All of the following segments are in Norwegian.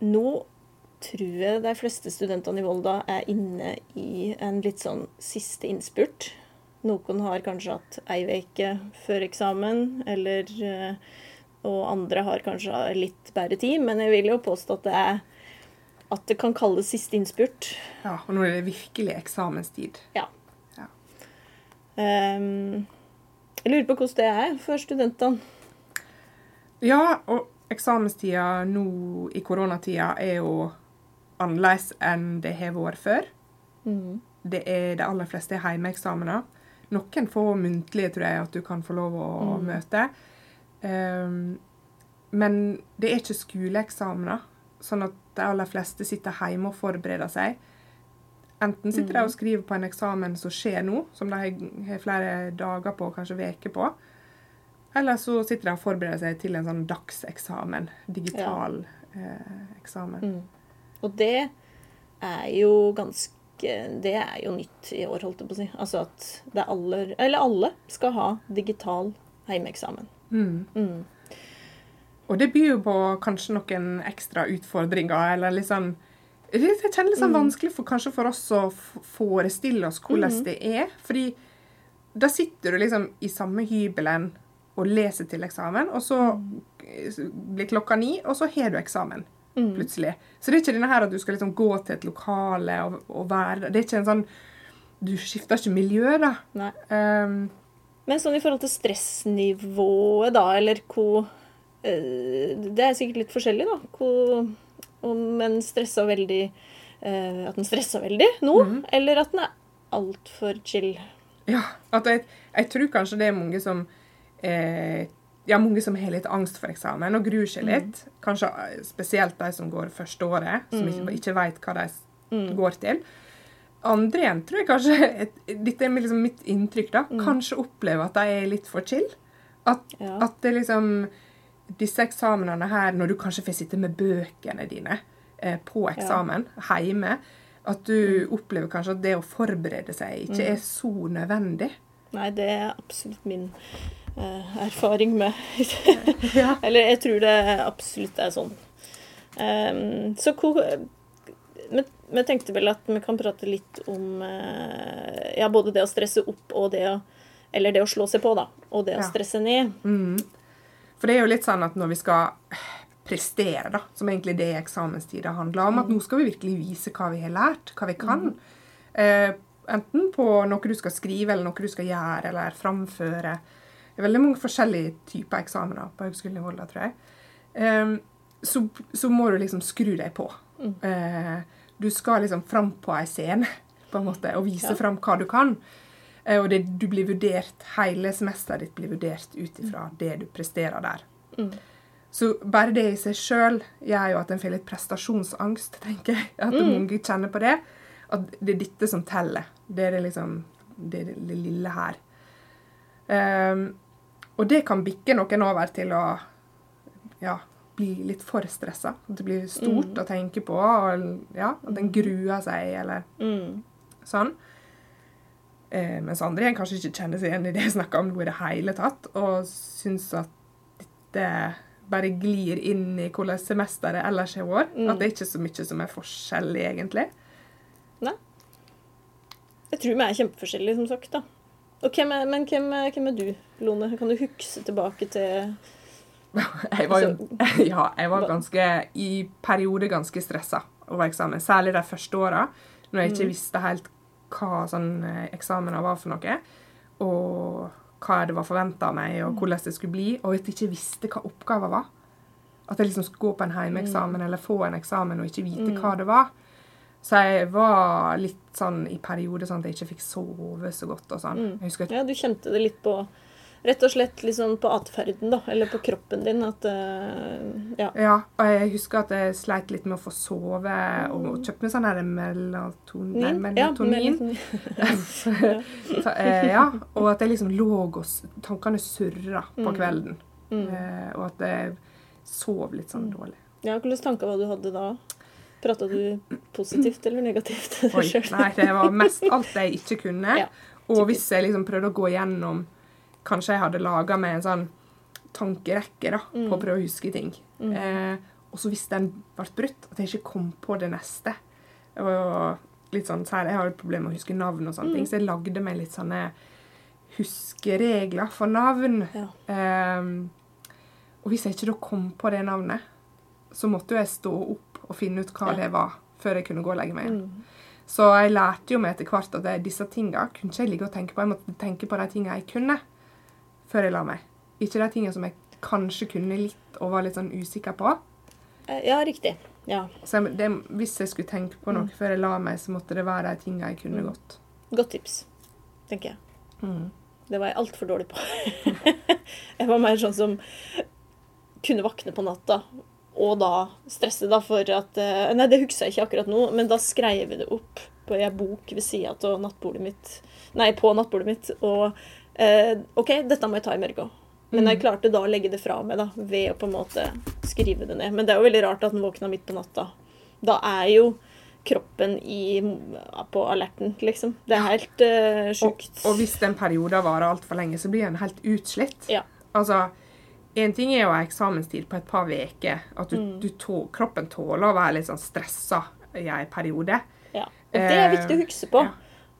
Nå tror jeg de fleste studentene i Volda er inne i en litt sånn siste innspurt. Noen har kanskje hatt ei uke før eksamen, eller eh, Og andre har kanskje litt bedre tid, men jeg vil jo påstå at det er at det kan kalles siste innspurt. Ja, og nå er det virkelig eksamenstid. Ja. Ja. Um, jeg lurer på hvordan det er for studentene. Ja, og eksamenstida nå i koronatida er jo annerledes enn det har vært før. Det er de aller fleste er heimeeksamener. Noen få muntlige, tror jeg, at du kan få lov å møte. Um, men det er ikke skoleeksamener, sånn at de aller fleste sitter hjemme og forbereder seg. Enten sitter de og skriver på en eksamen som skjer nå, som de har- har flere dager på, kanskje uker på. Eller så sitter de og forbereder seg til en sånn dagseksamen. Digital eh, eksamen. Og det er jo ganske Det er jo nytt i år, holdt jeg på å si. Altså at det er alle, eller alle skal ha digital hjemmeeksamen. Mm. Og det byr jo på kanskje noen ekstra utfordringer, eller litt sånn Jeg kjenner litt sånn vanskelig for, kanskje for oss å forestille oss hvordan det er. Fordi da sitter du liksom i samme hybelen og lese til eksamen, og så blir klokka ni, og så har du eksamen. Plutselig. Så det er ikke denne her at du skal liksom gå til et lokale og, og være. Det er ikke en sånn Du skifter ikke miljø, da. Nei. Um, Men sånn i forhold til stressnivået, da, eller hvor eh, Det er sikkert litt forskjellig, da. Hvor, om en stressa veldig eh, At en stressa veldig nå, eller at den er altfor chill. Ja, at jeg, jeg tror kanskje det er mange som eh, ja, mange som har litt angst for eksamen og gruer seg litt. Kanskje eh, spesielt de som går første året, som ikke, ikke vet hva de mm. går til. Andre igjen tror jeg kanskje et, Dette er liksom mitt inntrykk, da. Kanskje opplever at de er litt for chill. At, Ja. at det liksom Disse eksamenene her, når du kanskje får sitte med bøkene dine eh, på eksamen hjemme, at du opplever kanskje at det å forberede seg ikke er så nødvendig. Nei, det er absolutt min erfaring med Eller jeg tror det absolutt er sånn. Um, så vi, vi tenkte vel at vi kan prate litt om uh, ja, både det å stresse opp og det å Eller det å slå seg på, da. Og det å Ja. stresse ned. For det er jo litt sånn at når vi skal prestere, da, som egentlig det eksamenstida handler om, at nå skal vi virkelig vise hva vi har lært, hva vi kan. Eh, enten på noe du skal skrive, eller noe du skal gjøre, eller framføre. Det er veldig mange forskjellige typer eksamener på Høgskolen i Volda, tror jeg. Um, så, så må du liksom skru deg på. Eh, du skal liksom fram på ei scene, på en måte, og vise Ja. fram hva du kan. Uh, Og det, du blir vurdert, hele semesteret ditt blir vurdert ut ifra det du presterer der. Så bare det i seg sjøl gjør jo at en får litt prestasjonsangst, tenker jeg. At mange kjenner på det. At det er dette som teller. Det er det liksom det, er det, lille her. Ehm, og det kan bikke noen over til å ja, bli litt for stressa. At det blir stort å tenke på. Og ja, at en gruer seg, eller Mm. sånn. Eh, mens andre igjen kanskje ikke kjenner seg igjen i det jeg snakker om nå i det hele tatt, og syns at dette bare glir inn i hvordan semesteret ellers har vært. Mm. At det er ikke så mye som er forskjellig, egentlig. Nei. Jeg tror vi er kjempeforskjellige, som sagt. da. Og hvem er, men hvem hvem er du, Lone? Kan du huske tilbake til Jeg var jo ja, jeg var ganske, i perioder ganske stressa over eksamen. Særlig de første åra, når jeg ikke visste helt hva sånn eh, eksamener var for noe. Og hva det var forventa av meg, og hvordan det skulle bli. Og at jeg ikke visste hva oppgaven var. At jeg liksom skulle gå på en heimeeksamen eller få en eksamen og ikke vite hva det var. Så jeg var litt sånn i perioder sånn at jeg ikke fikk sove så godt og sånn. At Ja, du kjente det litt på Rett og slett liksom på atferden, da. Eller på kroppen din. At uh, Ja. Ja, og jeg husker at jeg sleit litt med å få sove, og kjøpte meg sånn her melatonin, nei, Ja, melatonin. melatonin. Så, uh, ja, og at jeg liksom lå og tankene surra Mm. på kvelden. Uh, og at jeg sov litt Mm. sånn dårlig. Ja, Hvilke tanker var det du hadde da? Prata du positivt eller negativt Oi, nei, det var mest alt jeg ikke kunne. Ja, og hvis jeg liksom prøvde å gå gjennom Kanskje jeg hadde laga meg en sånn tankerekke da, på å prøve å huske ting. Eh, og så hvis den ble brutt, at jeg ikke kom på det neste. Det var jo litt sånn, så her, Jeg har jo problemer med å huske navn, og sånne ting, så jeg lagde meg litt sånne huskeregler for navn. Ja. Eh, og hvis jeg ikke da kom på det navnet, så måtte jo jeg stå opp og finne ut hva Ja. det var, før jeg kunne gå og legge meg igjen. Så jeg lærte jo meg etter hvert at det, disse tinga kunne ikke jeg ligge og tenke på. Jeg måtte tenke på de tinga jeg kunne, før jeg la meg. Ikke de tinga som jeg kanskje kunne litt og var litt sånn usikker på. Eh, Ja, riktig. Ja. Så jeg, det, hvis jeg skulle tenke på noe før jeg la meg, så måtte det være de tinga jeg kunne godt. Godt tips, tenker jeg. Mm. Det var jeg altfor dårlig på. jeg var mer sånn som kunne våkne på natta og da stresse da for at eh, Nei, det husker jeg ikke akkurat nå, men da skrev jeg det opp på ei bok ved sida av nattbordet mitt. Nei, på nattbordet mitt. Og eh, OK, dette må jeg ta i morgen. Men jeg klarte da å legge det fra meg da, ved å på en måte skrive det ned. Men det er jo veldig rart at den våkna midt på natta. Da er jo kroppen i, på alerten, liksom. Det er helt uh, Og, og hvis den perioden varer altfor lenge, så blir en helt utslitt. Ja. Altså, en ting er jo en eksamenstid på et par uker. At du, Mm. du tå, kroppen tåler å være litt sånn stressa i en periode. Ja. Og det er Eh, viktig å huske på. ja.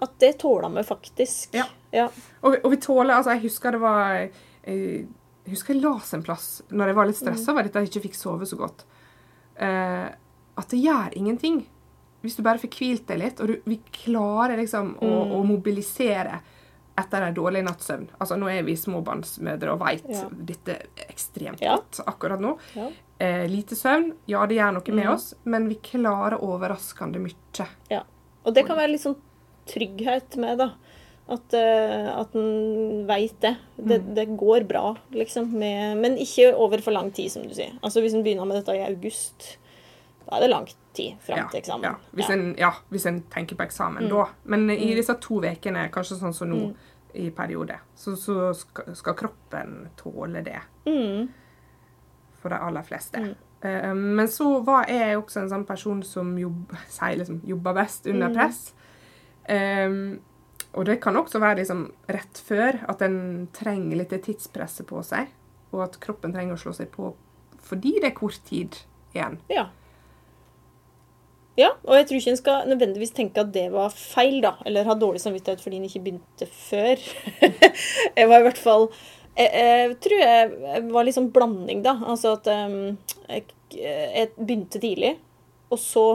At det tåler vi faktisk. Ja. Ja. Og, vi- og vi tåler Altså, jeg husker det var eh, Jeg husker jeg leste en plass når jeg var litt stressa over dette, jeg ikke fikk sove så godt. uh, at det gjør ingenting. Hvis du bare får hvilt deg litt, og du, vi klarer liksom å, Mm. å mobilisere etter en dårlig natts søvn. Altså, nå er vi småbarnsmødre og veit Ja. dette ekstremt Ja. godt akkurat nå. Ja. Eh, lite søvn, ja, det gjør noe med Mm. oss, men vi klarer overraskende mye. ja. Og det kan være litt sånn trygghet med, da. At, uh, at en veit det. det. Mm. Det går bra, liksom. Med, men ikke over for lang tid, som du sier. Altså Hvis en begynner med dette i august, da er det lang tid fram til eksamen. Ja, hvis, Ja. En, ja, hvis en tenker på eksamen Mm. da. Men i disse to ukene, kanskje sånn som nå, i periode, så, så skal, skal kroppen tåle det. Mm. For de aller fleste. Mm. Eh, men så var jeg også en sånn person som jobb, sier liksom, jobber best under Mm. press. Um, og det kan også være liksom rett før at en trenger litt tidspresset på seg, og at kroppen trenger å slå seg på fordi det er kort tid igjen. Ja. Ja, og jeg tror ikke en skal nødvendigvis tenke at det var feil, da. Eller ha dårlig samvittighet fordi en ikke begynte før. jeg var i hvert fall Jeg, jeg tror jeg, var litt sånn blanding, da. Altså at um, jeg, jeg begynte tidlig, og så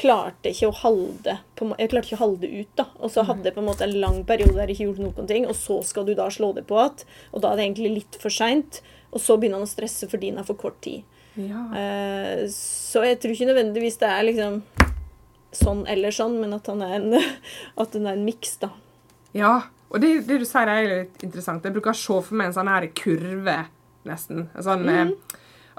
klarte jeg ikke å holde på, Jeg klarte ikke å holde det ut, da. Og så hadde jeg på en måte en lang periode der jeg ikke gjorde noen ting, og så skal du da slå det på igjen. Og da er det egentlig litt for seint. Og så begynner han å stresse fordi han har for kort tid. Ja. Eh, Så jeg tror ikke nødvendigvis det er liksom sånn eller sånn, men at han er en, at den er en miks, da. Ja, og det, det du sier er litt interessant. Jeg bruker å se for meg en sånn her kurve, nesten. Sånn, mm.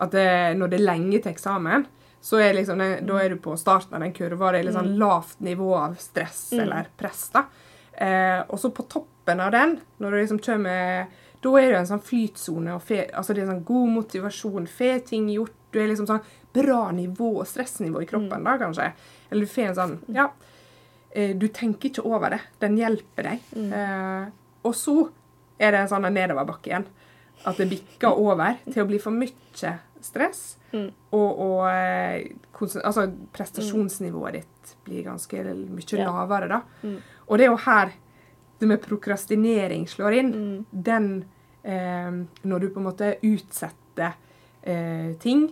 at det, når det er lenge til eksamen, så er liksom det, da er du på starten av den kurva. Det er litt sånn lavt nivå av stress eller press. da. Eh, og så på toppen av den, når du liksom kommer Da er det en sånn flytsone. altså Det er sånn god motivasjon, får ting gjort. Du er liksom sånn bra nivå, og stressnivå i kroppen da, kanskje. Eller du får en sånn Ja. Eh, du tenker ikke over det. Den hjelper deg. Eh, og så er det en sånn nedoverbakke igjen. At det bikker over til å bli for mye stress. Og, og eh, altså, prestasjonsnivået ditt blir ganske mye Ja. lavere, da. Og det er jo her det med prokrastinering slår inn. Den Når du på en måte utsetter eh, ting.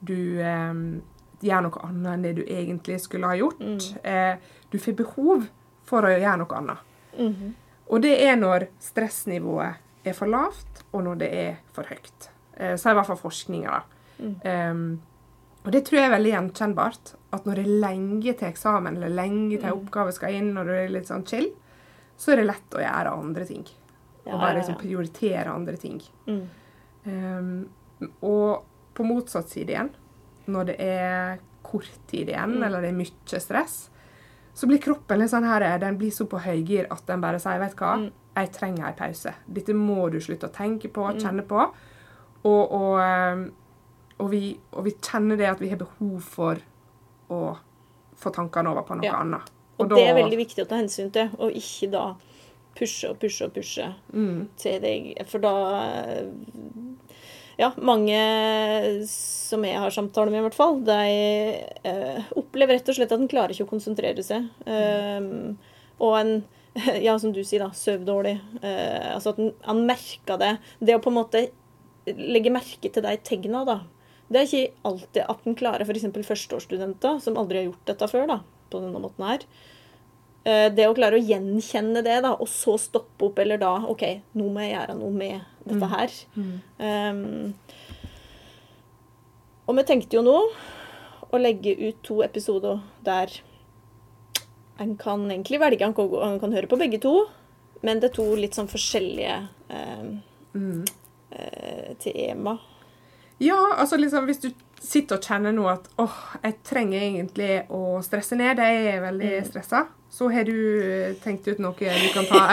Du eh, gjør noe annet enn det du egentlig skulle ha gjort. Eh, du får behov for å gjøre noe annet. Mhm. Og det er når stressnivået er for lavt, og når det er for høyt. Eh, så er i hvert fall forskninga, da. Um, og det tror jeg er veldig gjenkjennbart. At når det er lenge til eksamen, eller lenge til oppgave skal inn, når du er litt sånn chill, så er det lett å gjøre andre ting. Og bare liksom prioritere andre ting. Mm. Um, og på motsatt side igjen, når det er kort tid igjen, Mm. eller det er mye stress, så blir kroppen litt sånn her, den blir så på høygir at den bare sier, vet hva, Mm. jeg trenger en pause. Dette må du slutte å tenke på, Mm. kjenne på. Og, og, um, og, vi, og vi kjenner det at vi har behov for å få tankene over på noe Ja. annet. Og det er veldig viktig å ta hensyn til, og ikke da pushe og pushe og pushe mm, til deg. For da ja, mange som jeg har samtale med, i hvert fall, de eh, opplever rett og slett at en klarer ikke å konsentrere seg. Um, og en ja, som du sier, da, søv dårlig. Eh, altså at han merker det. Det å på en måte legge merke til de tegna, da. Det er ikke alltid at en klarer f.eks. førsteårsstudenter, som aldri har gjort dette før, da, på denne måten her. Eh, det å klare å gjenkjenne det, da, og så stoppe opp, eller da OK, nå må jeg gjøre noe med dette her. Mm. Um, og vi tenkte jo nå å legge ut to episoder der en kan egentlig velge, en kan, en kan, høre på begge to, men det er to litt sånn forskjellige um, mm. uh, tema. Ja, altså liksom hvis du sitter og kjenner nå at åh, jeg trenger egentlig å stresse ned, jeg er veldig mm. stressa. Så har du tenkt ut noe du kan ta?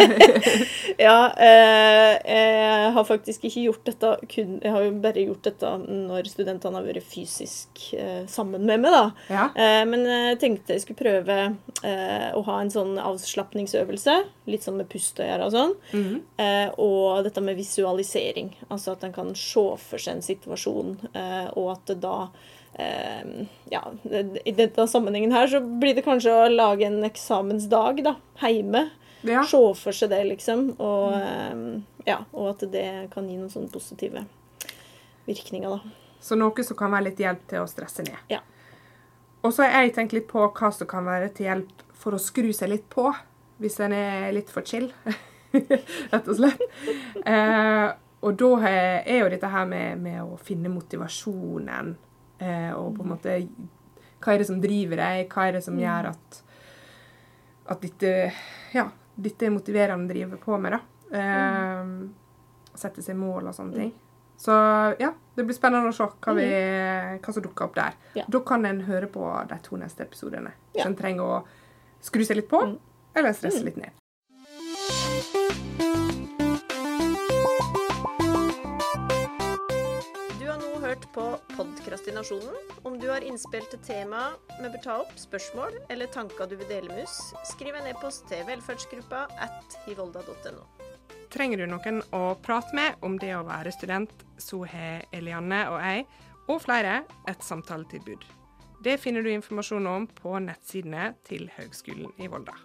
ja, eh, jeg har faktisk ikke gjort dette kun Jeg har jo bare gjort dette når studentene har vært fysisk eh, sammen med meg, da. Ja. Eh, men jeg tenkte jeg skulle prøve eh, å ha en sånn avslapningsøvelse. Litt sånn med pust å gjøre og sånn. Mm -hmm. og dette med visualisering. Altså at en kan se for seg en situasjon, og at det da Uh, ja, I denne sammenhengen her så blir det kanskje å lage en eksamensdag da, heime. Ja. Se for seg det, liksom. Og, uh, ja, og at det kan gi noen sånne positive virkninger, da. Så noe som kan være litt hjelp til å stresse ned. Ja. Og så har jeg tenkt litt på hva som kan være til hjelp for å skru seg litt på, hvis en er litt for chill. Rett og slett. Eh, og da er jo dette her med, med å finne motivasjonen Eh, og på en måte Hva er det som driver deg? Hva er det som gjør at, at dette, ja, dette er motiverende å drive på med? da? Eh, sette seg mål og sånne ting. Så ja, det blir spennende å se hva, vi, hva som dukker opp der. Ja. Da kan en høre på de to neste episodene. Ja. Så en trenger å skru seg litt på, mm. eller stresse mm. litt ned. på Podkrastinasjonen. Om du har innspill til tema vi bør ta opp, spørsmål eller tanker du vil dele med oss, skriv en e-post til velferdsgruppa at hivolda.no. Trenger du noen å prate med om det å være student, så har Elianne og jeg, og flere, et samtaletilbud. Det finner du informasjon om på nettsidene til Høgskolen i Volda.